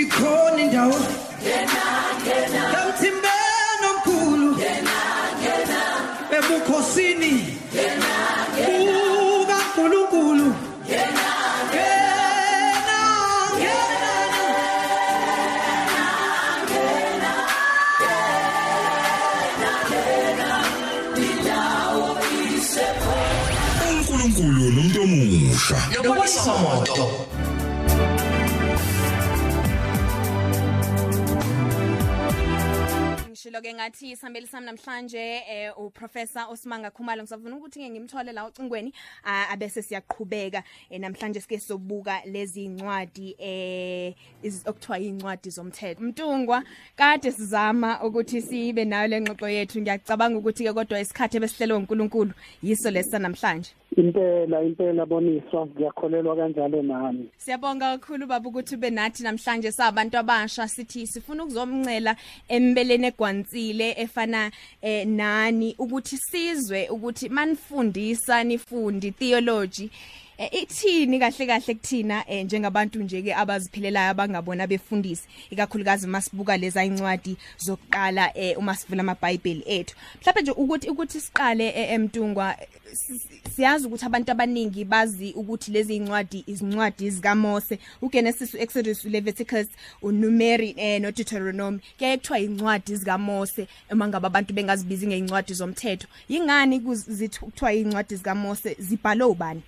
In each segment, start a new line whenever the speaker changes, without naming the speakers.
ikhona indawo emthimbeni omkhulu ebukhosini bukaNkulunkulu Ngena,
uNkulunkulu nomuntu omusha.
Ngiyabonisa moto.
Ngishilo ke ngathi isambeli sami namhlanje eh uprofessor Osmanga Khumalo ngisavuna ukuthi ke ngimthole la ucingweni ah, abese siyaqhubeka. Eh, namhlanje sike sobuka lezi incwadi eh iz- okuthiwa incwadi zomthetho. Mtungwa kade sizama ukuthi sibe nayo lengxoxo yethu. Ngiyacabanga ukuthi ke kodwa isikhathi ebesihlelwe uNkulunkulu yiso lesa namhlanje
impela impela boniswa ngiyakholelwa kanjalo nami.
Siyabonga kakhulu baba ukuthi ube nathi namhlanje sabantu abasha. Sithi sifuna ukuzomncela embeleni egwantsile efana eh, nani ukuthi sizwe ukuthi manifundisa nifundi theology eh, ithini kahle kahle kuthina eh, njengabantu nje ke abaziphilelayo abangabona befundisi? Ikakhulukazi masibuka leza incwadi zokuqala eh, uma sivula amabhayibheli ethu. Mhlawumbe nje ukuthi ukuthi siqale eh, emtungwa eh, si- siyazi ukuthi abantu abaningi bazi ukuthi lezi incwadi izincwadi zikaMose uGenesis uExodus uLeviticus uNumeri eh noDeuteronomy kuyaye kuthiwa incwadi zikaMose uma ngabe abantu bengazibizi ngeincwadi zomthetho. Yingani kuzithiwa incwadi zikaMose? Zibhalwe ubani?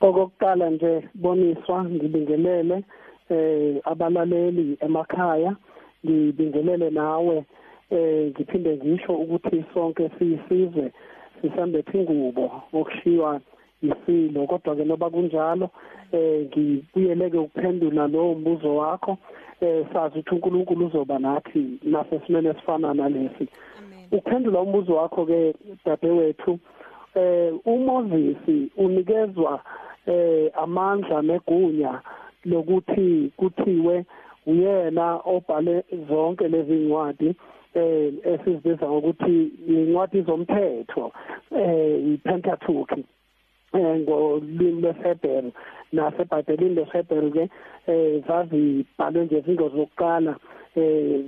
Okokuqala nje boniswa ngibingelele eh abalaleli emakhaya ngibingelele nawe eh ngiphinde ngisho ukuthi sonke siyisizwe sisambethe ingubo okushiwa isilo kodwa ke noba kunjalo eh ngibuyeleke ukuphendula lo mbuzo wakho eh sazi ukuthi uNkulunkulu uzoba nathi nasesimene esifana nalesi.
Amen.
Ukuphendula umbuzo wakho ke dadewethu eh uMoses unikezwa eh amandla negunya lokuthi kuthiwe uyena obhale zonke lezi ncwadi eh esizibiza ngokuthi incwadi zomthetho eh iPentateuch ngolimi lwesebheru nasebhayibhelini lesebheru ke eh zazibhalwe nje izinto zokuqala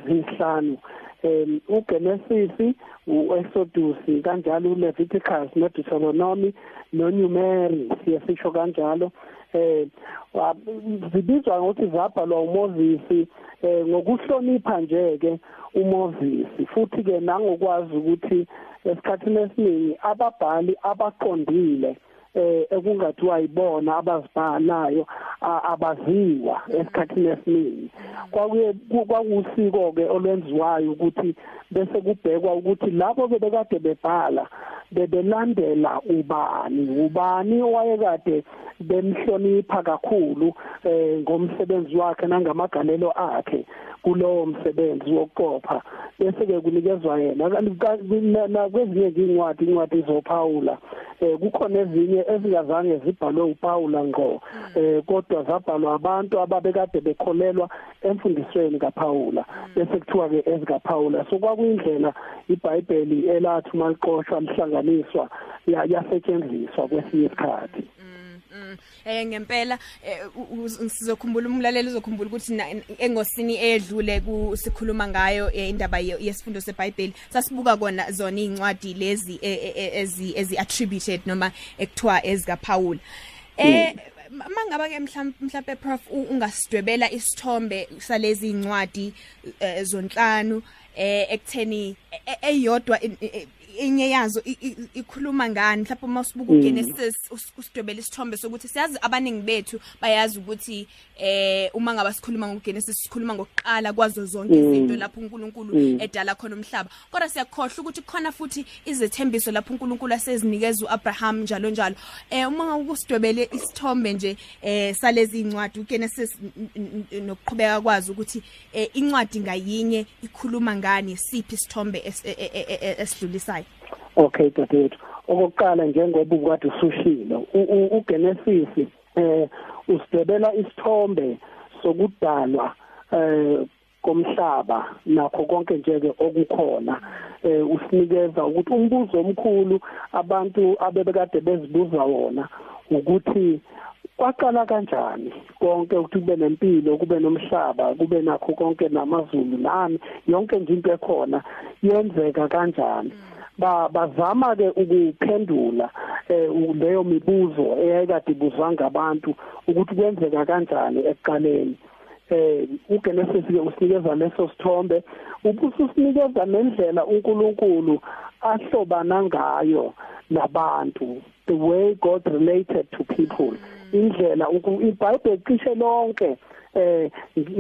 zihlanu um uGenesis uExodus kanjalo uLeviticus noDeuteronomy noNumeri siyasisho kanjalo. Eh wa- zibizwa ngokuthi zabhalwa uMoses eh ngokuhlonipha nje ke uMoses futhi ke nangokwazi ukuthi esikhathini esiningi ababhali abaqondile eh ekungathiwa yibona abazibhalayo a- abaziwa esikhathini esiningi. Kwakuye ku- kwakusiko ke olwenziwayo ukuthi bese kubhekwa ukuthi labo bebekade bebhala bebelandela ubani ubani owayekade bemhlonipha kakhulu eh ngomsebenzi wakhe nangamagalelo akhe kulowo msebenzi wokuqopha. Bese ke kunikezwa yena na kwezinye incwadi incwadi zoPaula eh kukhona ezinye ezingazange zibhalwe uPaula ngqo. Eh kodwa zabhalwa abantu ababekade bekholelwa emfundisweni kaPaula bese kuthiwa ke ezikaPaula. So kwakuyindlela iBhayibheli elathi maliqoshwa lihlanganiswa ya- yasetshenziswa kwesinye isikhathi.
Eh ngempela eh, u- sizokhumbula umlaleli uzokhumbula ukuthi engosini edlule kusikhuluma ngayo eh, indaba ye- yesifundo seBhayibheli sasibuka kona zona incwadi lezi eh, eh, eh, ezi ezi attributed noma ekuthiwa ezika Paul eh mangaba ke mhlawumbe prof ungasidwebela isithombe salezi incwadi eh, zonhlanu eh ekutheni e- e- eyodwa e- e- inye yazo i- i- ikhuluma ngani? Mhlawumbe uma usibuka uGenesis us- usidwebela isithombe sokuthi siyazi abaningi bethu bayazi ukuthi eh uma ngaba sikhuluma ngoGenesis sikhuluma ngokuqala kwazo zonke izinto lapho uNkulunkulu edala khona umhlaba. Kodwa siyakhohlwa ukuthi khona futhi izethembiso lapho uNkulunkulu asezinikeza uAbraham njalo njalo. Eh uma ngokusidwebele isithombe nje eh salezi incwadi uGenesis n- n- n- nokuqhubeka kwazi ukuthi eh incwadi ngayinye ikhuluma ngani siphi isithombe es- e- e- e- e- esidlulisayo?
Okay dadethu okokuqala njengoba ubukade usushilo uGenesis eh usidebela isithombe sokudalwa eh komhlaba nakho konke nje ke okukhona eh usinikeza ukuthi umbuzo omkhulu abantu abebekade bezibuza wona ukuthi kwaqala kanjani konke ukuthi kube nempilo kube nomhlaba kube nakho konke namazulu nani yonke nje into ekhona yenzeka kanjani? Ba bazama ke ukuphendula eh leyo mibuzo eyayikade ibuzwa ngabantu ukuthi kwenzeka kanjani ekuqaleni. Eh uGenesis ke usinikeza leso sithombe ubususinikeza nendlela uNkulunkulu ahlobana ngayo nabantu the way God related to people. Indlela iBhayibheli cishe lonke eh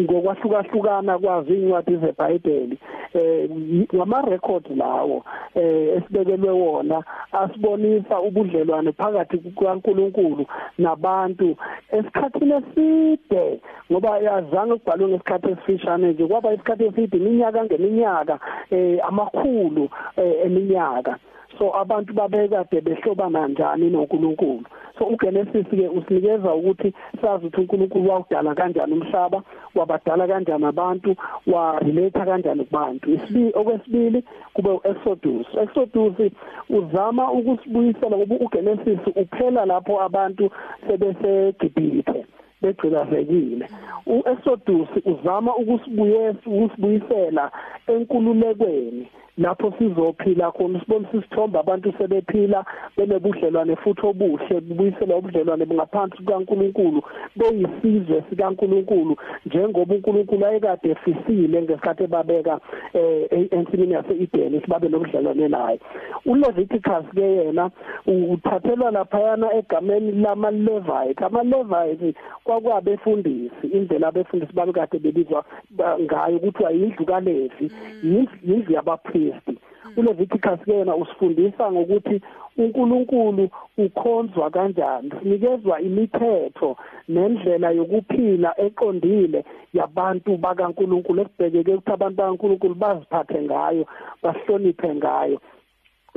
ngokwahlukahlukana kwazo incwadi zeBhayibheli eh ngama record lawo eh esibekelwe wona asibonisa ubudlelwane phakathi kukaNkuluNkulu nabantu esikhathini eside ngoba yazange kubhalwe ngesikhathi esifishane nje kwaba isikhathi eside iminyaka ngeminyaka eh amakhulu eh, eminyaka. So abantu babekade behlobana njani noNkulunkulu? So uGenesis ke usinikeza ukuthi sazi ukuthi uNkulunkulu wawudala kanjani umhlaba wabadala kanjani abantu wa relate kanjani kubantu. Isibili okwesibili kube uExodus. Exodus uzama ukusibuyisela ngoba uGenesis uphela lapho abantu sebese Gibhithe begcilazekile uExodus uzama ukusibuyisa ukusibuyisela enkululekweni. Lapho sizophila khona sibonisa isithombe abantu sebephila benebudlelwane futhi obuhle bubuyisela ubudlelwane bungaphansi kukaNkuluNkulu beyisizwe sikaNkuluNkulu njengoba uNkulunkulu ayekade efisile ngesikhathi ebabeka eh, ensimini yase-Eden sibabe nobudlelwane naye. uLeviticus ke yena uthathelwa laphayana egameni lama-Levite. ama-Levite kwakwabefundisi indlela abefundisi babekade bebizwa ngayo ukuthi ayindlu kaLevi. Yindlu yabaphristi. uKristu uLeviticus ke yena usifundisa ngokuthi uNkulunkulu ukhonzwa kanjani sinikezwa imithetho nendlela yokuphila eqondile yabantu bakaNkulunkulu ekubhekeke ukuthi abantu bakaNkulunkulu baziphathe ngayo bahloniphe ngayo.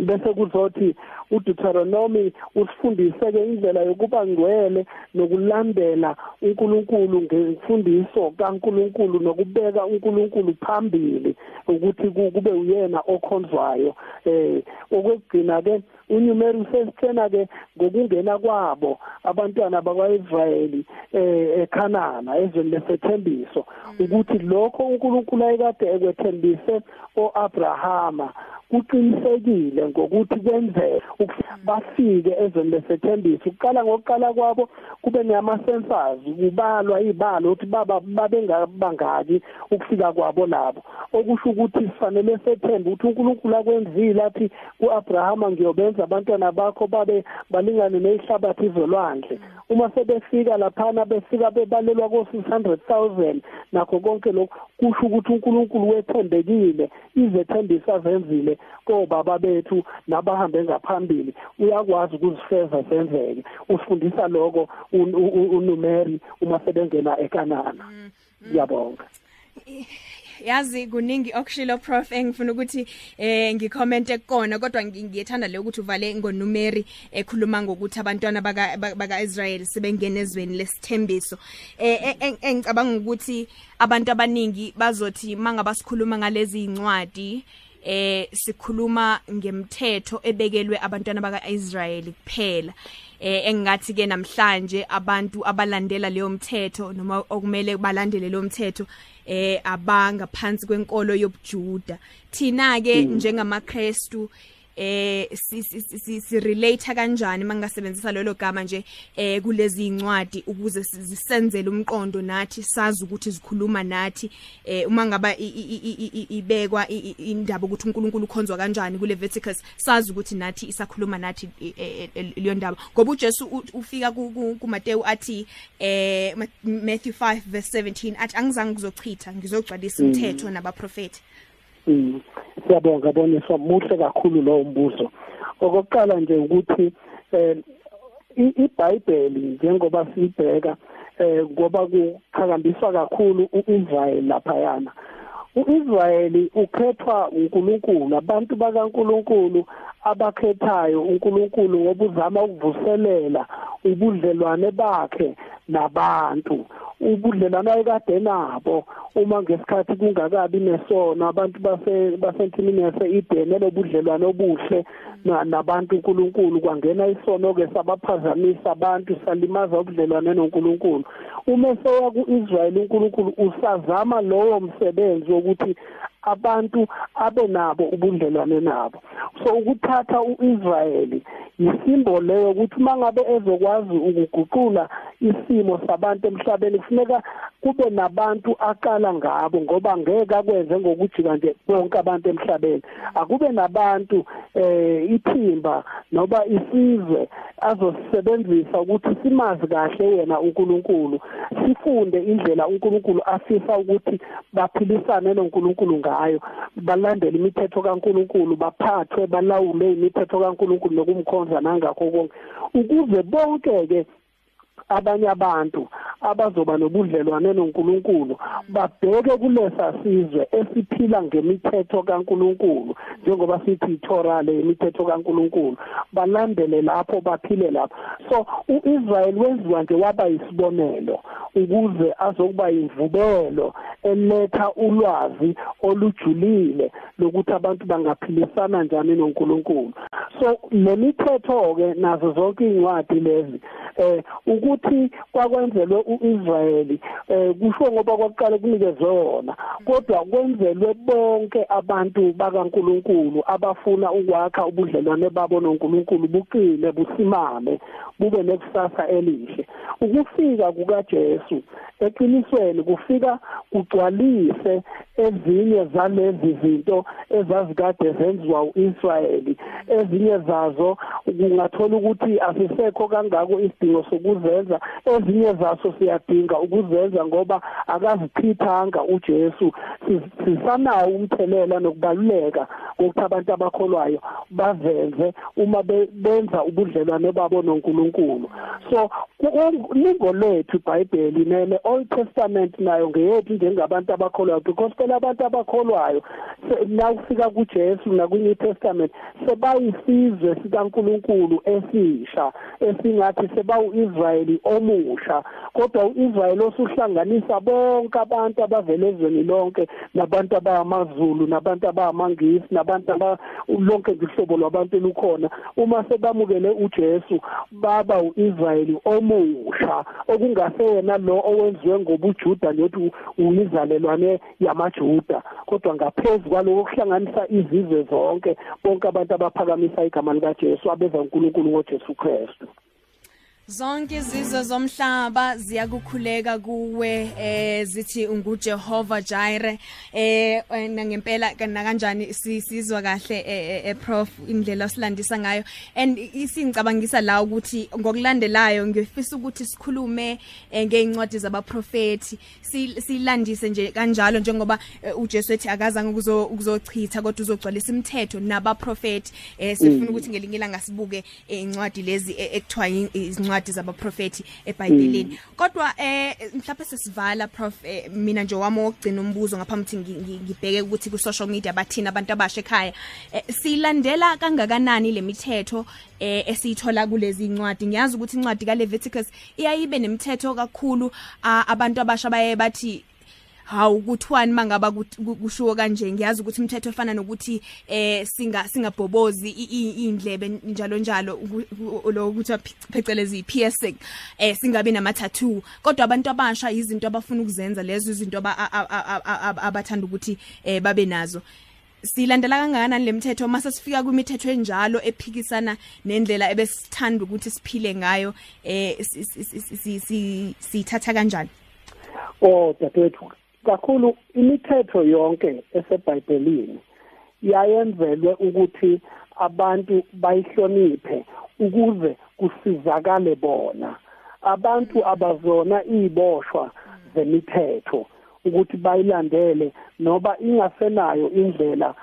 Bese kuzothi uDeuteronomy usifundise ke indlela yokuba ngcwele nokulandela uNkulunkulu ngemfundiso kaNkulunkulu nokubeka uNkulunkulu phambili ukuthi kube uyena okhonzwayo. Eh okwegcina ke uNumeri sesithena ke ngokungena kwabo abantwana bakwaIsrayeli eh eKhanana ezweni lesethembiso ukuthi lokho uNkulunkulu ayekade ekwethembise oAbrahama kuqinisekile ngokuthi kwenzeke bafike ezweni lesethembiso. Ukuqala ngokuqala kwabo kube nama-sensors kubalwa ibalo ukuthi baba babengabangaki ukufika kwabo labo. Okusho ukuthi sifanele sethembe ukuthi uNkulunkulu akwenzile athi kuAbrahama ngiyobenza abantwana bakho babe balingane nezihlabathi zolwandle. Uma sebefika laphana befika bebalelwa ko-600,000 nakho konke lokhu kusho ukuthi uNkulunkulu wethembekile izethembiso azenzile kobaba bethu nabahambe ngaphambili. Uyakwazi ukuzifeza senzeke usifundisa lokho uNumeri uma sebengena eKanana ngiyabonga.
Yazi kuningi okushilo prof. Engifuna ukuthi eh ngicommente kukona kodwa ngiyethanda le ukuthi uvale ngonumeri ekhuluma ngokuthi abantwana baka baka Israel sebengena ezweni lesithembiso. Eh engicabanga ukuthi abantu abaningi bazothi mangabasikhuluma ngalezi incwadi eh sikhuluma ngemthetho ebekelwe abantwana bakaIsrael kuphela. Eh engathi ke namhlanje abantu abalandela leyo mthetho noma okumele balandele leyo mthetho eh abanga phansi kwenkolo yobujuda thina ke mm. njengamaKristu eh si si si relate kanjani mangasebenzisa lelo gama nje eh kulezi incwadi ukuze sisenzele umqondo nathi sazi ukuthi zikhuluma nathi eh uma ngaba ibekwa indaba ukuthi uNkulunkulu ukhonzwa kanjani kule Leviticus sazi ukuthi nathi isakhuluma nathi leyo ndaba ngoba uJesu ufika ku Mateyu athi eh Matthew 5 verse 17 athi angizange kuzochitha ngizogcwalisa umthetho nabaprofeti
Mm. Siyabonga boniswa muhle kakhulu lo mbuzo. Okokuqala nje ukuthi eh iBhayibheli njengoba sibheka eh ngoba kuqhakambiswa kakhulu uIsrael lapha yana. uIsrayeli ukhethwa uNkulunkulu abantu bakaNkulunkulu abakhethayo uNkulunkulu ngoba uzama ukuvuselela ubudlelwane bakhe nabantu. Ubudlelwane ayekade nabo. Uma ngesikhathi kungakabi nesono abantu base basentimini yase-Eden lobudlelwane obuhle na- nabantu uNkulunkulu kwangena isono ke sabaphazamisa abantu salimaza ubudlelwane noNkulunkulu. Uma seya kuIsrael uNkulunkulu usazama lowo msebenzi wokuthi abantu abe nabo ubudlelwane nabo. So ukuthatha uIsraeli yisimbo leyo ukuthi mangabe ezokwazi ukuguqula isimo sabantu emhlabeni kufuneka kube nabantu aqala ngabo ngoba ngeke akwenze ngokujika nje bonke abantu emhlabeni. Akube nabantu eh ithimba noba isizwe azosebenzisa ukuthi simazi kahle yena uNkulunkulu sifunde indlela uNkulunkulu afisa ukuthi baphilisane noNkulunkulu ngayo balandele imithetho kaNkulunkulu baphathwe balawule imithetho kaNkulunkulu nokumkhonza nangakho konke. Ukuze bonke ke abanye abantu abazoba nobudlelwane noNkulunkulu babheke kulesa sizwe esiphila ngemithetho kaNkulunkulu njengoba sithi iTorah le imithetho kaNkulunkulu balandele lapho baphile lapho. So uIsrael wenziwa nje waba isibonelo ukuze azokuba imvubelo eletha ulwazi olujulile lokuthi abantu bangaphilisana njani noNkulunkulu. So lemithetho ke nazo zonke incwadi lezi eh ukuthi kwakwenzelwe uIsrayeli eh kusho ngoba kwaqala kunikezwe wona. Kodwa kwenzelwe bonke abantu bakaNkuluNkulu abafuna ukwakha ubudlelwane babo noNkulunkulu buqine busimame bube nekusasa elihle. Ukufika kukaJesu eqinisweni kufika kugcwalise ezinye zalezi zinto ezazikade zenziwa uIsrayeli. Ezinye zazo kungathola ukuthi asisekho kangako isidingo sokuzenza ezinye zaso siyadinga ukuzenza ngoba akazichithanga uJesu. Sisanawo umthelela nokubaluleka ukuthi abantu abakholwayo bazenze uma benza ubudlelwane babo noNkulunkulu. So lingo lethu iBhayibheli nene Old Testament nayo ngeyethu njengabantu abakholwayo because phela abantu abakholwayo nakufika kuJesu nakuNew Testament sebayisizwe sikaNkulunkulu esisha esingathi sebawu-Israyeli omusha. Kodwa u-Israyeli osuhlanganisa bonke abantu abavela ezweni lonke nabantu abamaZulu nabantu abamangisi nabantu aba lonke uhlobo lwabantu lukhona uma sebamukele uJesu baba u-Israyeli omusha okungaseyena lo owenziwe ngobujuda nothi uyizalelwane yamajuda. Kodwa ngaphezulu kwaloko kuhlanganisa izizwe zonke bonke abantu abaphakamisa igama likaJesu abeza uNkulunkulu ngoJesu Kristu.
Zonke izizwe zomhlaba ziyakukhuleka kuwe eh zithi unguJehova Jireh. Eh ngempela kana kanjani sisizwa kahle eh prof indlela osilandisa ngayo. And isingcabangisa la ukuthi ngokulandelayo ngifisa ukuthi sikhulume ngeincwadi zabaprofeti silandise nje kanjalo njengoba uJesu ethi akaza ukuzochitha kodwa uzogcwalisa imithetho nabaprofeti eh sifuna ukuthi ngelinye ilanga sibuke incwadi lezi ekuthiwa izincwadi zabaprofeti eBhayibhelini kodwa eh mhlawumbe sesivala prof eh, mina nje wami wokugcina umbuzo ngaphambi ngibheke ukuthi ku social media bathina abantu abasha ekhaya. Eh, silandela kangakanani lemithetho eh esiyithola kulezi incwadi? Ngiyazi ukuthi incwadi kaLeviticus iyayibe nemithetho kakhulu abantu abasha baye bathi hawu kuthiwani mangaba kushiwo kanje ngiyazi ukuthi umthetho ofana nokuthi eh singa singabhobozi indlebe njalo njalo lo ukuthi phecelezi piercing eh singabe nama tattoo kodwa abantu abasha izinto abafuna ukuzenza lezo izinto abathanda ukuthi eh babe nazo. Silandela kangakanani lemithetho mase sifika kwimithetho enjalo ephikisana nendlela ebesithanda ukuthi siphile ngayo eh sithatha kanjani?
Oh dadewethu kakhulu imithetho yonke eseBhayibhelini yayenzelwe ukuthi abantu bayihloniphe ukuze kusizakale bona. Abantu abazona iziboshwa zemithetho ukuthi bayilandele noba ingasenayo indlela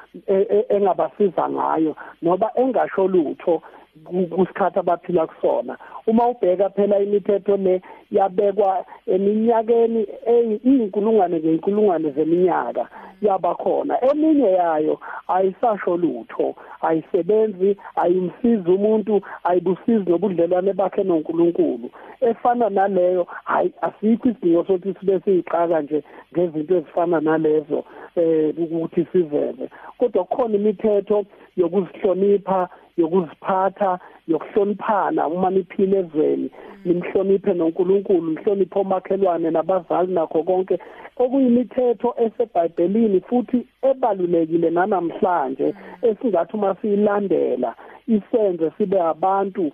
engabasiza ngayo noba engasho lutho kusikhathi abaphila kusona. Uma ubheka phela imithetho le yabekwa eminyakeni eyinkulungwane ngeyinkulungwane zeminyaka yabakhona. Eminye yayo ayisasho lutho ayisebenzi ayimsizi umuntu ayibusizi nobudlelwane bakhe noNkulunkulu. Efana naleyo hayi asikho isidingo sokuthi sibe siyiqaka nje ngezinto ezifana nalezo eh ukuthi sivele kodwa kukhona imithetho yokuzihlonipha yokuziphatha yokuhloniphana uma niphile ezweni nimhloniphe noNkulunkulu nihloniphe omakhelwane nabazali nakho konke. Okuyimithetho esebhayibhelini futhi ebalulekile nanamhlanje esingathi uma siyilandela isenze sibe abantu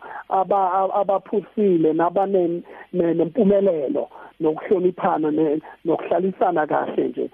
abaphusile nabanempumelelo nokuhloniphana nokuhlalisana kahle nje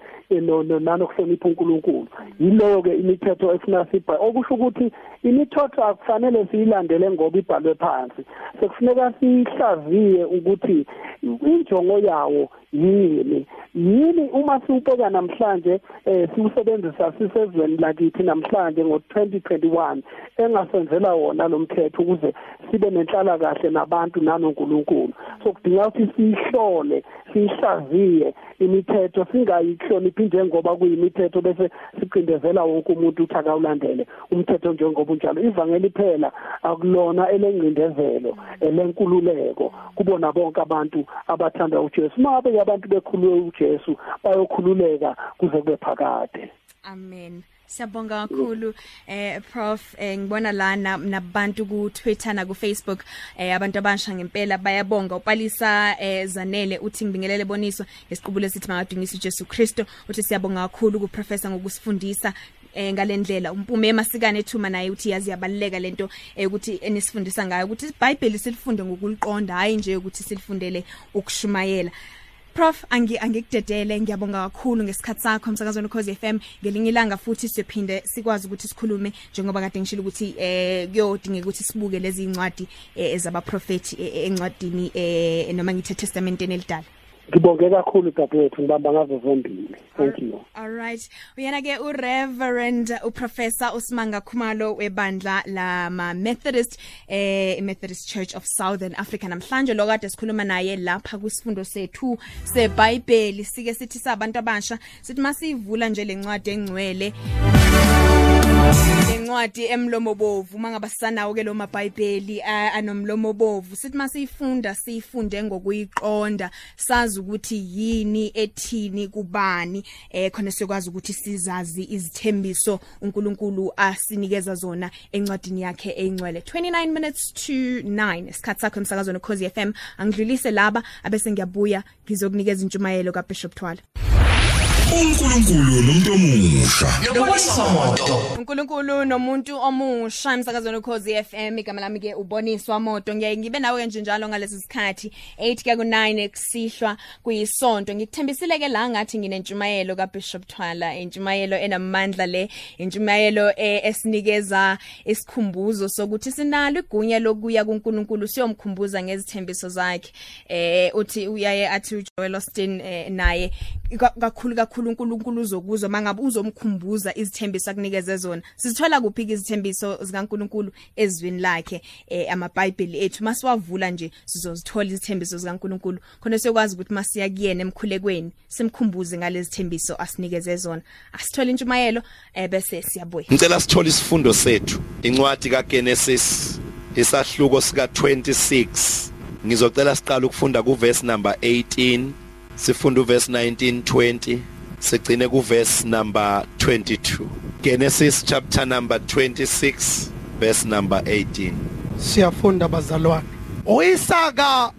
nanokuhlonipha uNkulunkulu. Yileyo ke imithetho efuna sibha okusho ukuthi imithetho akufanele siyilandele ngoba ibhalwe phansi. Sekufuneka sihlaziye ukuthi injongo yawo yini? Yini uma siwubheka namhlanje eh siwusebenzisa sisezweni lakithi namhlanje ngo2021 engasenzela wona lo mthetho ukuze sibe nenhlala kahle nabantu nanoNkulunkulu. So kudinga ukuthi sihlole sihlaziye imithetho singayihloniphi njengoba kuyimithetho bese siqindezela wonke umuntu uthi akawulandele umthetho njengoba unjalo ivangeli phela akulona elencindezelo elenkululeko kubona bonke abantu abathanda uJesu. Mabe abantu bekhulule uJesu bayokhululeka kuze kube phakade.
Amen. Siyabonga kakhulu eh prof eh, ngibona lana nabantu ku Twitter na ku Facebook eh abantu abasha ngempela bayabonga. Upalisa eh Zanele uthi ngibingelele boniso ngesiqubule sithi mangadunyisa uJesu Kristo uthi siyabonga kakhulu ku professor ngokusifundisa eh ngalendlela umpume emasikane ethuma naye uthi yazi yabaleka lento eh ukuthi enisifundisa ngayo ukuthi iBhayibheli silifunde ngokuliqonda hayi nje ukuthi silifundele ukushumayela Prof angi angikudedele ngiyabonga kakhulu ngesikhatsi sakho umsakazweni Khosi FM ngelinye ilanga futhi siphinde sikwazi ukuthi sikhulume njengoba kade ngishilo ukuthi eh kuyodingeka ukuthi sibuke lezi incwadi eh, ezabaprofeti eh, encwadini eh noma ngithe testamenteni elidala.
Ngibonge kakhulu dadewethu ngibamba ngazo zombili. Thank you.
All right. Uyena ke u reverend u professor uSimanga Khumalo webandla la ma Methodist eh Methodist Church of Southern Africa. Namhlanje lo kade sikhuluma naye lapha kwisifundo sethu seBhayibheli. Sike sithi sabantu abasha sithi masivula nje lencwadi engcwele. Lencwadi emlomo bovu mangaba sisanawo ke lo maBhayibheli anomlomo bovu sithi masifunda sifunde ngokuyiqonda sazi ukuthi yini ethini kubani eh khona siyokwazi ukuthi sizazi izithembiso uNkulunkulu asinikeza zona encwadini yakhe engcwele 29 minutes to 9 isikhathi sakho emsakazweni Khosi FM angidlulise laba abese ngiyabuya ngizokunikeza intshumayelo kaBishop Thwala.
uNkulunkulu nomuntu omusha.
Nobonisomoto.
uNkulunkulu nomuntu omusha emsakazweni ukhozi FM igama lami ke uboniswa moto. Ngiyaye ngibe nawe nje njalo ngalesi sikhathi. 8 ke ku9 kusihlwa kuyisonto. Ngikuthembisile ke la ngathi nginentshumayelo kaBishop Thwala intshumayelo enamandla le intshumayelo eh, esinikeza isikhumbuzo sokuthi sinalo igunya lokuya kuNkulunkulu siyomkhumbuza ngezithembiso zakhe. Eh uthi uyaye athi uJoel Austin eh, naye ka- kakhulu kakhulu uNkulunkulu uzokuzwa mangabe uzomkhumbuza izithembiso akunikeze zona. Sizithola kuphi ke izithembiso zikaNkulunkulu ezwini lakhe eh amaBhayibheli ethu? Masiwavula nje sizozithola izithembiso zikaNkulunkulu. Khona siyokwazi ukuthi masiya kuyena emkhulekweni simkhumbuze ngalezi thembiso asinikeze zona. Asithola intshumayelo eh bese siyabuya.
Ngicela sithole isifundo sethu. Incwadi kaGenesis isahluko sika 26 ngizocela siqala ukufunda kuverse number 18 sifunda uverse 19 20 sigcine kuverse number 22 Genesis chapter number 26 verse number 18
siyafunda bazalwane. uIsaka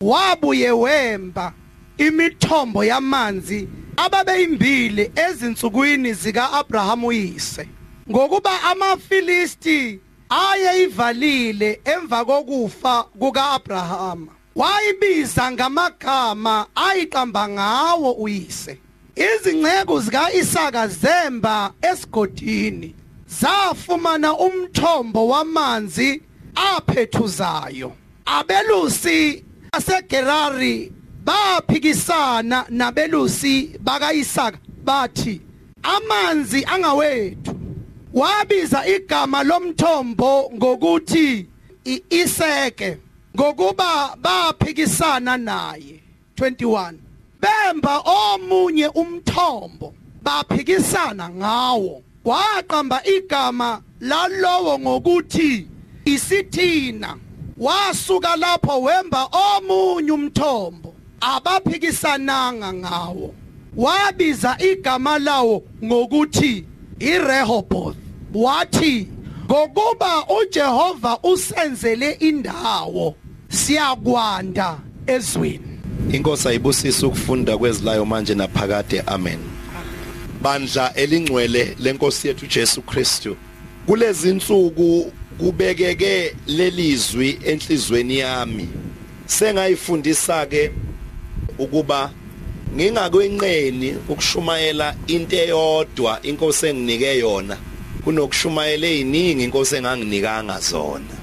wabuye wemba imithombo yamanzi ababeyimbili ezinsukwini zikaAbraham uyise. Ngokuba amaFilisti ayeyivalile emva kokufa kukaAbraham wayibiza ngamagama ayiqamba ngawo uyise. Izingceko zikaIsaka zemba esigodini zafumana umthombo wamanzi aphethuzayo. Abelusi basegerari baphikisana nabelusi bakaIsaka bathi amanzi angawethu. Wabiza igama lomthombo ngokuthi iIseke ngokuba baphikisana naye 21 bemba omunye umthombo baphikisana ngawo. Waqamba igama lalowo ngokuthi isithina. Wasuka lapho wemba omunye umthombo abaphikisananga ngawo. Wabiza igama lawo ngokuthi iRehoboth. Wathi ngokuba uJehova usenzele indawo siyakwanda ezweni.
Inkosi ayibusise ukufunda kwezilayo manje naphakade amen. Bandla elingcwele lenkosi yethu Jesu Kristu kulezi insuku kubekeke lelizwi enhlizweni yami. Sengayifundisa ke ukuba ngingakwenqeni ukushumayela into eyodwa inkosi enginike yona kunokushumayela eziningi inkosi enganginikanga zona.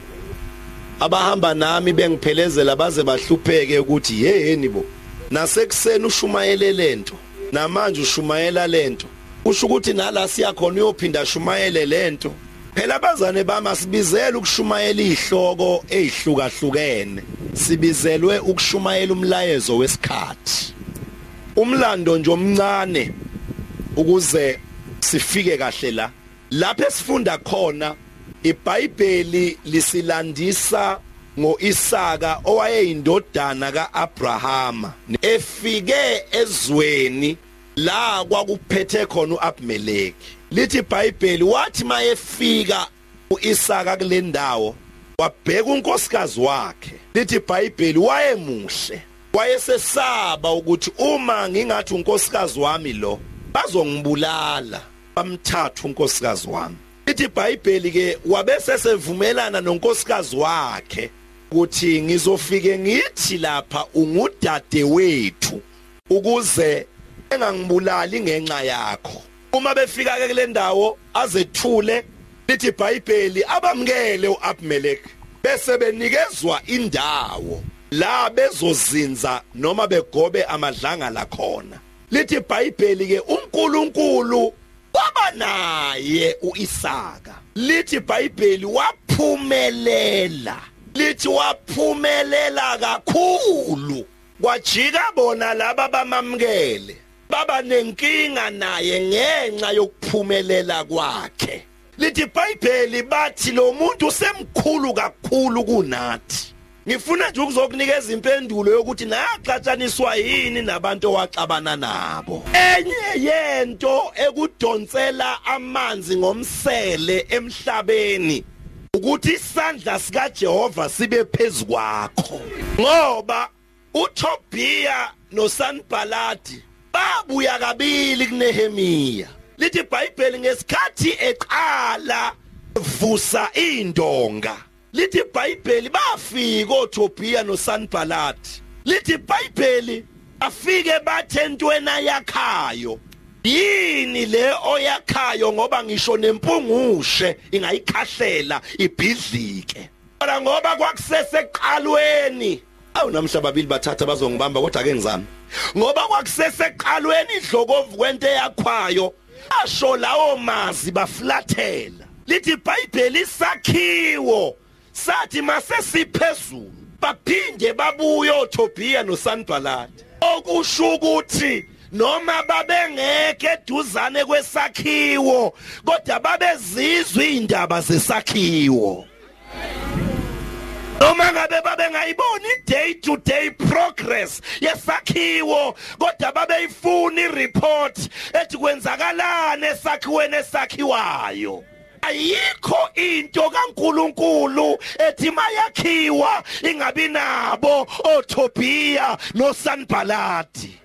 Abahamba nami bengiphelezela baze bahlupheke ukuthi yeheni bo? Nasekuseni ushumayele lento namanje ushumayela lento usho ukuthi nala siyakhona uyophinda shumayele lento phela abazane bami asibizele ukushumayela izihloko ezihlukahlukene sibizelwe ukushumayela umlayezo wesikhathi. Umlando nje omncane ukuze sifike kahle la. Lapho esifunda khona iBhayibheli lisilandisa ngoIsaka owayeyindodana kaAbrahama. Efike ezweni la kwakuphethe khona uAbimeleki lithi iBhayibheli wathi mayefika uIsaka kule ndawo wabheka unkosikazi wakhe. Lithi iBhayibheli wayemuhle wayesesaba ukuthi uma ngingathi unkosikazi wami lo bazongibulala bamthatha unkosikazi wami. Ithi iBhayibheli ke wabese sevumelana nonkosikazi wakhe ukuthi ngizofike ngithi lapha ungudade wethu ukuze engangibulali ngenxa yakho. Uma befika ke kule ndawo azethule lithi iBhayibheli abamkele uAbimelek bese benikezwa indawo la bezozinza noma begobe amadlanga la khona. Lithi iBhayibheli ke uNkulunkulu kwaba naye uIsaka. Lithi iBhayibheli waphumelela lithi waphumelela kakhulu. Kwajika bona laba bamamkele baba nenkinga naye ngenxa yokuphumelela kwakhe. Lithi iBhayibheli bathi lo muntu usemkhulu kakhulu kunathi. Ngifuna nje ukuzokunikeza impendulo yokuthi naxatshaniswa yini nabantu owaxabana nabo. Enye yento ekudonsela amanzi ngomsele emhlabeni ukuthi isandla sika Jehova sibe phezukwakho ngoba uTobia noSanbalati babuya kabili kuNehemia lithi iBhayibheli ngesikhathi eqala vusa indonga. Lithi iBhayibheli bafika oTobia noSanbalati lithi iBhayibheli afike bathe entweni yakhayo. Yini le oyakhayo ngoba ngisho nempungushe ingayikhahlela ibhidlike? Kodwa ngoba kwakuseseqalweni. Awu namhla babili bathatha bazongibamba kodwa ake ngizame. Ngoba kwakuseseqalweni idlokovu kwento yakwayo asho lawo mazi baflathela. Lithi iBhayibheli isakhiwo. Sathi masesiphezulu baphinde babuye oTobia noSanballat. Okusho ukuthi noma babengeke eduzane kwesakhiwo kodwa babezizwa indaba zesakhiwo. Noma ngabe babengayiboni day to day progress yesakhiwo kodwa babeyifuna ireport ethi kwenzakalana esakhiweni esakhiwayo? Ayikho into kaNkuluNkulu ethi mayakhiwa ingabi nabo oTobia noSanbalati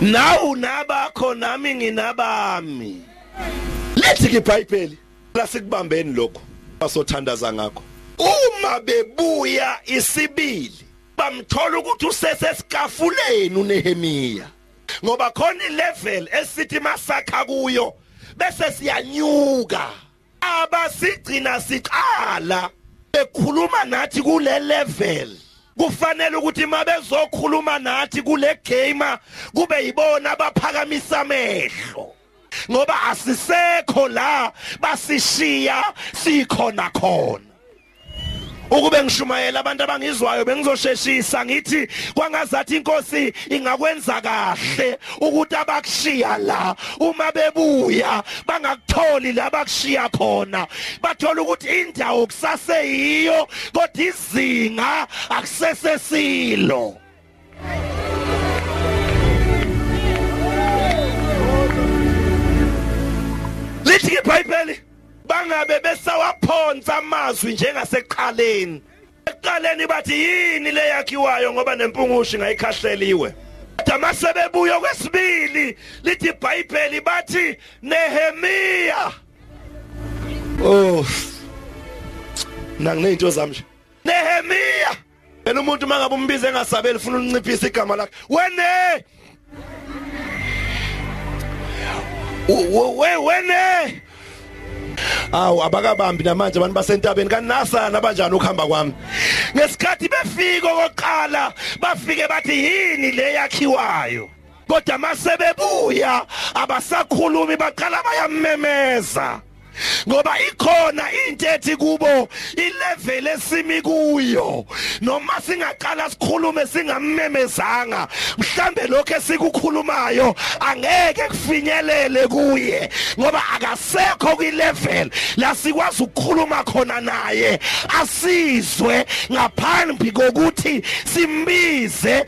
nawu nabakho nami nginabami. Lethi ke iBhayibheli lasikubambeni lokho basothandaza ngakho. Uma bebuya isibili bamthola ukuthi usesesikafuleni uNehemia ngoba khona ilevel esithi masakha kuyo bese siyanyuka. Abasigcina siqala bekhuluma nathi kule level. Kufanele ukuthi mabezokhuluma nathi kule game kube yibona abaphakamisa amehlo. Ngoba asisekho la basishiya sikhona khona. Ukube ngishumayela abantu abangizwayo bengizosheshisa ngithi kwangazathi inkosi ingakwenza kahle ukuthi abakushiya la uma bebuya bangakutholi la bakushiya khona. Bathola ukuthi indawo kusaseyiyo kodwa izinga akusesesilo. Lithi iBhayibheli mangabe besawaphonsa amazwi njengasekuqaleni ekuqaleni bathi yini le yakhiwayo ngoba nempungusho ngayikhahleliwe kodwa masebebuya kwesibili lithi iBhayibheli bathi Nehemia Oh Nanginezinto zami nje. Nehemia Yena umuntu mangabe umbize engasabeli ufuna unciphisa igama lakhe. Wene. We wene. Awu abakabambi namanje abantu basentabeni. Kanasana abanjani ukuhamba kwami? Ngesikhathi befika okoqala bafike bathi yini le yakhiwayo? Kodwa masebebuya abasakhulumi baqala bayamemeza. Ngoba ikhona into ethi kubo ilevel esimi kuyo. Noma singaqala sikhulume singamemezanga mhlambe lokho esikukhulumayo angeke kufinyelele kuye. Ngoba akasekho kwilevel la sikwazi ukukhuluma khona naye asizwe ngaphambi kokuthi simbize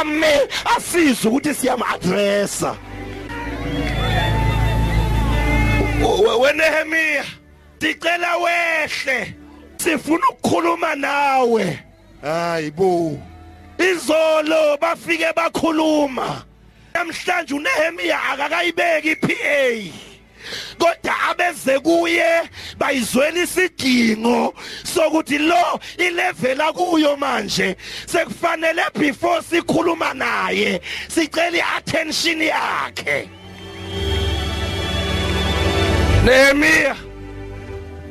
ame asizwe ukuthi siyam addressa wenehemia sicela wehle sifuna ukukhuluma nawe. Hayibo izolo bafike bakhuluma. Namhlanje unehemia akakayibeki iPA kodwa abeze kuye bayizwela isidingo sokuthi lo ilevel akuyo manje. Sekufanele before sikhuluma naye sicela iattention yakhe. Nehemia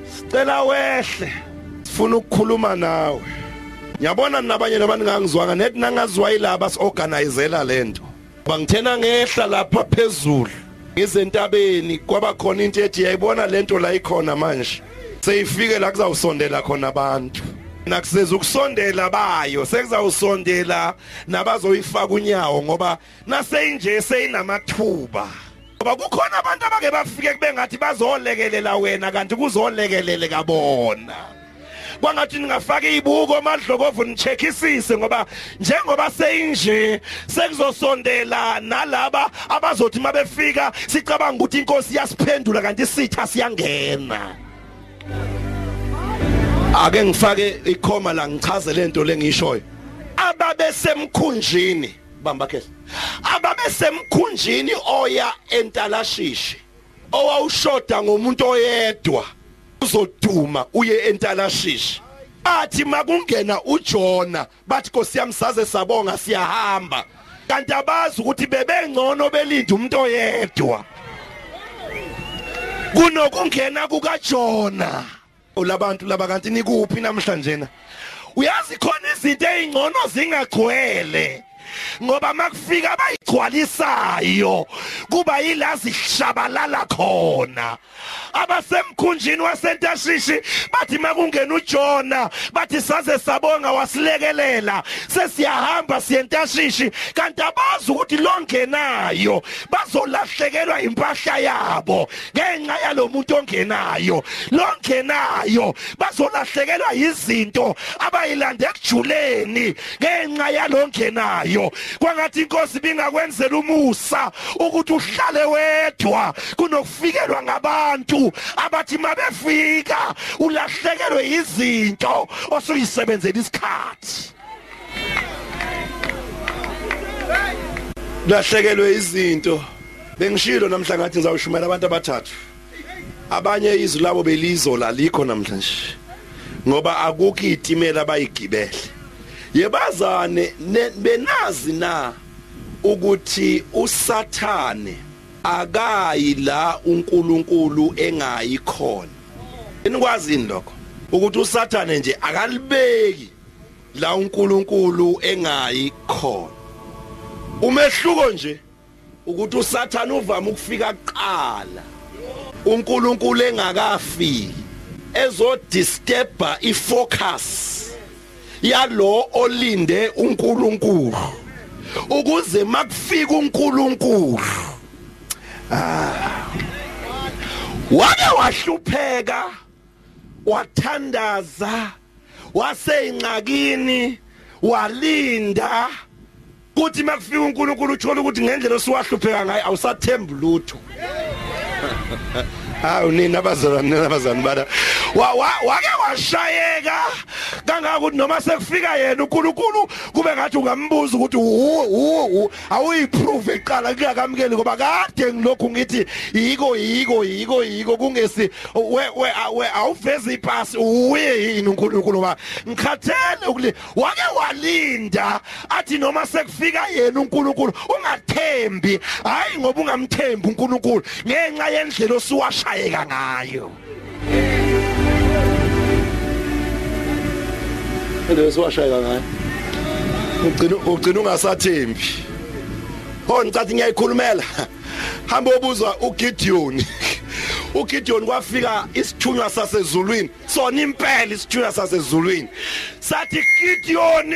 Sicela wehle. Sifuna ukukhuluma nawe. Ngiyabona nabanye nabantu ngangizwanga net nangazwa yilaba siorganizela lento bangithena ngehla lapha phezulu ngizentabeni kwaba khona into ethi yayibona lento la ikhona manje. Seyifike la kuzawusondela khona abantu. Nakuseza ukusondela bayo sekuzawusondela nabazoyifaka unyawo ngoba naseyinje seyinamathuba. Ngoba kukhona abantu abake bafike kube ngathi bazolekelela wena kanti kuzolekelele kabona. Kwangathi ningafaka izibuko amadlokovu nicheckisise ngoba njengoba seyinje sekuzosondela nalaba abazothi mabefika sicabanga ukuthi inkosi yasiphendula kanti sitha siyangena. Ake ngifake ikhoma la ngichaze lento lengishoyo ababe semkhunjini bamba khe ababe semkhunjini oya entalashishi owawushoda ngomuntu oyedwa uzoduma uye entalashishi athi makungena uJona bathi Nkosi yami saze sabonga siyahamba. Kanti abazi ukuthi bebengcono belinda umuntu oyedwa. Kunokungena kukaJona. Olabantu laba kanti nikuphi namhlanje na? Uyazi khona izinto ezingcono zingagcwele. Ngoba makufika abayigcwalisayo kuba yilazi shabalala khona. Abasemkhunjini wasentashishi bathi makungena uJona bathi saze sabonga wasilekelela. Sesiyahamba siyentashishi kanti abazi ukuthi longenayo bazolahlekelwa impahla yabo. Ngenxa yalomuntu ongenayo longenayo bazolahlekelwa izinto abayilande ekujuleni. Ngenxa yalongenayo kwangathi inkosi bingakwenzela umusa ukuthi uhlale wedwa kunokufikelwa ngabantu abathi mabefika ulahlekelwe izinto osuyisebenzela isikhathi. Lahlekelwe izinto. Bengishilo namhla ngathi ngizawushumela abantu abathathu. Abanye izwi labo belizo lalikho namhlanje. Ngoba akukho itimela bayigibele. Yebazane ne- benazi na ukuthi usathane akayi la uNkulunkulu engayikhona enikwazini lokho? Ukuthi usathane nje akalibeki la uNkulunkulu engayikhona umehluko nje ukuthi usathane uvama ukufika kuqala. uNkulunkulu engakafiki ezodisturba ifocus. Yalo olinde uNkulunkulu. Ukuze makufika uNkulunkulu. Wake wahlupheka wathandaza waseyingxakini walinda. Kuthi makufika uNkulunkulu uthola ukuthi ngendlela osiwahlupheka ngayo awusathembi lutho. Hawu nina abazalwane nabazalwane bana. Wa- wa- wake washayeka. Kangakuthi noma sekufika yena uNkulunkulu kube ngathi ungambuza ukuthi awuyiprove eqala kuyakamkeli ngoba kade ngilokhu ngithi yiko yiko yiko yiko. Kungesi we we awuveza ipasi uye yini uNkulunkulu? Ba ngikhathele ukule wake walinda athi noma sekufika yena uNkulunkulu ungathembi. Hayi ngoba ungamthembi uNkulunkulu ngenxa yendlela osuwashayeka ngayo. Endlela siwashayeka ngayo. Ugcina ugcina ungasathembi. Ho ngicathi ngiyayikhulumela. Hamba obuza uGideon. uGideon kwafika isithunywa sasezulwini sona impela isithunywa sasezulwini sathi Gideon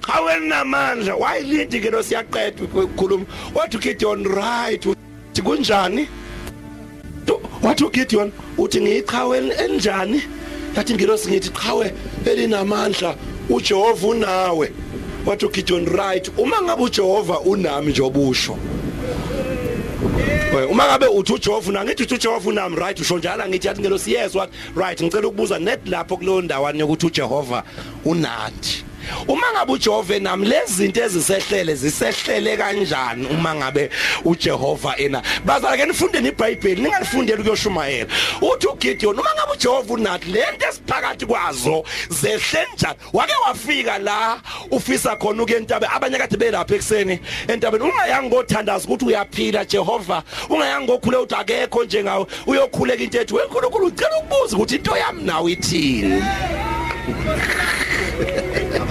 qawe namandla wayilindi ke lo siyaqeda ukukhuluma wathi uGideon right uthi kunjani wathi uGideon uthi ngiyiqhawe enjani yathi ngilosi ngithi qhawe elinamandla uJehova unawe. Wathi uGideon right uma ngabe uJehova unami njobusho uma ngabe uthi uJehova una ngithi uthi uJehova unami right usho njalo ngithi yathi ngelosi yes what right ngicela ukubuza net lapho kulowo ndawana yokuthi uJehova unandi. Uma ngabe uJehova nami lezi zinto ezisehlele zisehlele kanjani uma ngabe uJehova ena? Bazala ke nifundeni iBhayibheli ningalifundeli kuyoshumayela uthi uGideon uma ngabe uJehova unathi lento esiphakathi kwazo zehle njani? Wake wafika la ufisa khona ukuye entabe abanye kade belapha ekseni entabeni. Ungayanga ngothandaza ukuthi uyaphila Jehova. Ungayanga ngokhule uthi akekho njengawe. Uyokhuleka into ethi weNkulunkulu ucela ukubuza ukuthi into yami nawe ithini?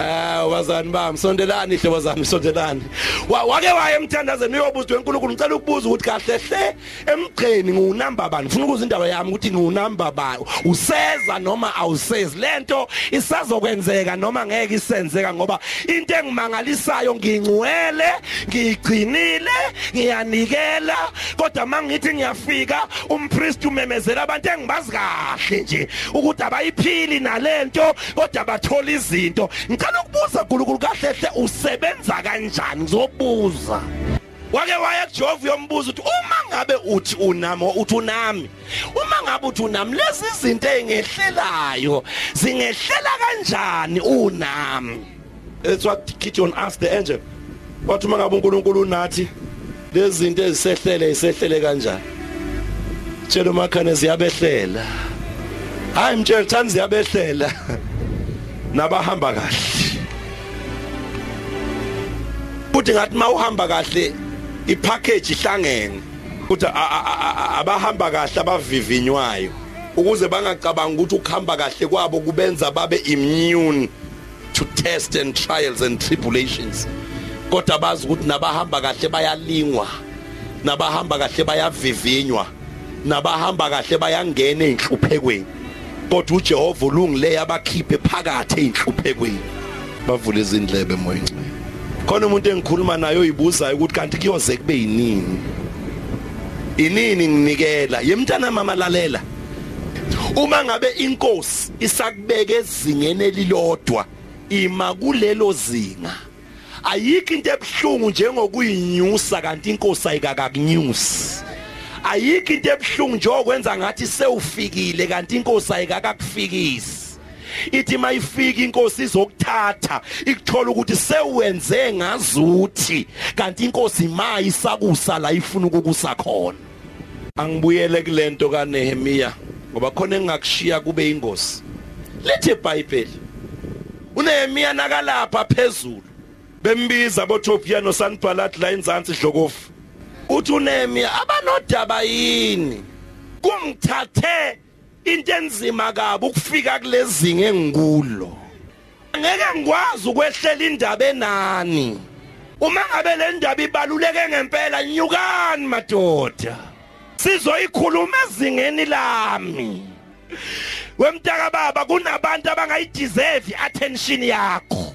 Ah wazani bami sondelani hlobo zami sondelani. Wa- wake waye emthandazeni uyobuza weNkulunkulu ngicela ukubuza ukuthi kahle hle emgceni ngiwunamba bani? Ngifuna ukuza indaba yami ukuthi ngiwunamba bani useza noma awusezi? Lento isazokwenzeka noma ngeke isenzeka ngoba into engimangalisayo ngingcwele ngigcinile ngiyanikela kodwa mangithi ngiyafika umpriest umemezela abantu engibazi kahle nje ukuthi abayiphili nalento kodwa bathola izinto ngicela ukubuza uNkulunkulu kahle hle usebenza kanjani ngizobuza wake waya kuJehova uyombuza ukuthi uma ngabe uthi unami uthi unami uma ngabe uthi unami lezi zinto engehlelayo zingehlela kanjani unami That's what Gideon asked the angel. Wathi uma ngabe uNkulunkulu unathi lezi zinto ezisehlele isehlele kanjani? Tshela umakhane ziyabehlela. Hayi mtshela thani ziyabehlela. Nabahamba kahle. Uthi ngathi mawuhamba kahle ipackage ihlangene. Uthi a- a- a- a- abahamba kahle abavivinywayo ukuze bangacabanga ukuthi ukuhamba kahle kwabo kubenza babe immune to test and trials and tribulations kodwa bazi ukuthi nabahamba kahle bayalingwa nabahamba kahle bayavivinywa nabahamba kahle bayangena einhluphekweni kodwa uJehova ulungile abakhiphe phakathi einhluphekweni bavule izindlebe moyeni khona umuntu engikhuluma naye oyibuzayo ukuthi kanti kuyoze kube yinini inini nginikela? Yemntana mama lalela uma ngabe inkosi isakubeka ezingeni elilodwa ima kulelo zinga. Ayikho into ebhlungu njengokuyinyusa kanti inkosi ayikakakunyusi ayikho into ebhlungu njengokwenza ngathi sewufikile kanti inkosi ayikakakufikisi. Ithi mayifika inkosi izokuthatha ikuthola ukuthi sewenze ngazuthi kanti inkosi mayisakusa la ifuna ukukusa khona. Angibuyele kulento kaNehemia ngoba khona engakushiya kube ingozi lithi iBhayibheli uNehemia nakalapha phezulu. Bembiza boTophia noSanballat la enzansi dlokofu. Uthi uNehemia abanodaba yini? Kungithathe into enzima kabi ukufika kulezinga engikulo ngeke ngikwazi ukwehlela indaba enani. Uma ngabe le ndaba ibaluleke ngempela nyukani madoda. Sizoyikhuluma ezingeni lami. Wemntaka baba kunabantu abangayideserve attention yakho.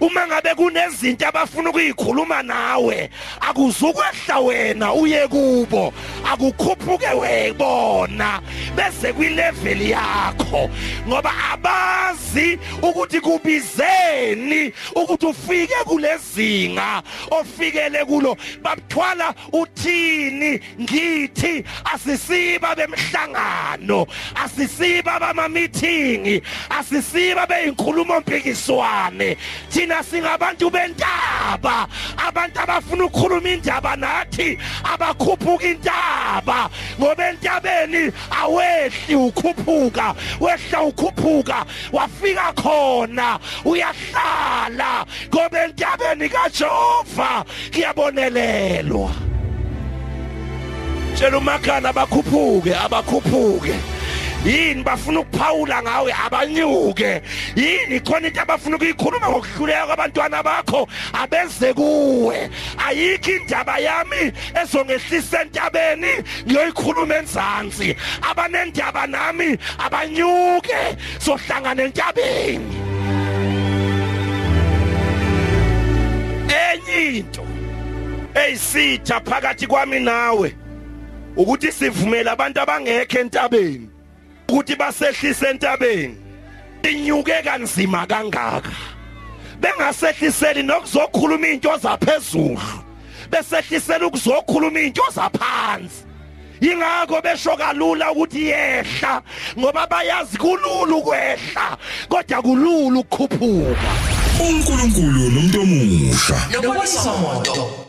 Uma ngabe kunezinto abafuna ukuyikhuluma nawe akuzukwehla wena uye kubo akukhuphuke webona bese kwilevel yakho. Ngoba abazi ukuthi kubizeni ukuthi ufike kulezinga ofikele kulo. Babuthwala uthini ngithi asisiba bemhlangano asisiba bama meeting asisiba beyinkulumo mpikiswane thina singabantu bentaba. Abantu abafuna ukukhuluma indaba nathi abakhuphuka intaba. Ngoba entabeni awehli ukhuphuka wehla ukhuphuka wafika khona uyahlala. Ngoba entabeni kaJehova kuyabonelelwa. Tshela umakana abakhuphuke abakhuphuke. Yini bafuna ukuphawula ngawe? Abanyuke. Yini khona into abafuna ukuyikhuluma ngokuhluleka kwabantwana bakho? Abenze kuwe. Ayikho indaba yami ezongehlisa entabeni ngiyoyikhuluma enzansi. Abanendaba nami abanyuke. Sohlangana entabeni. Enye into eyisitha phakathi kwami nawe ukuthi sivumele abantu abangekho entabeni. Ukuthi basehlise entabeni inyuke kanzima kangaka. Bengasehliseli nokuzokhuluma into zaphezulu. Besehlisela ukuzokhuluma into zaphansi. Ingakho besho kalula ukuthi yehla ngoba bayazi kulula ukwehla kodwa kulula ukukhuphuka.
uNkulunkulu nomuntu omusha.
Nobisa moto.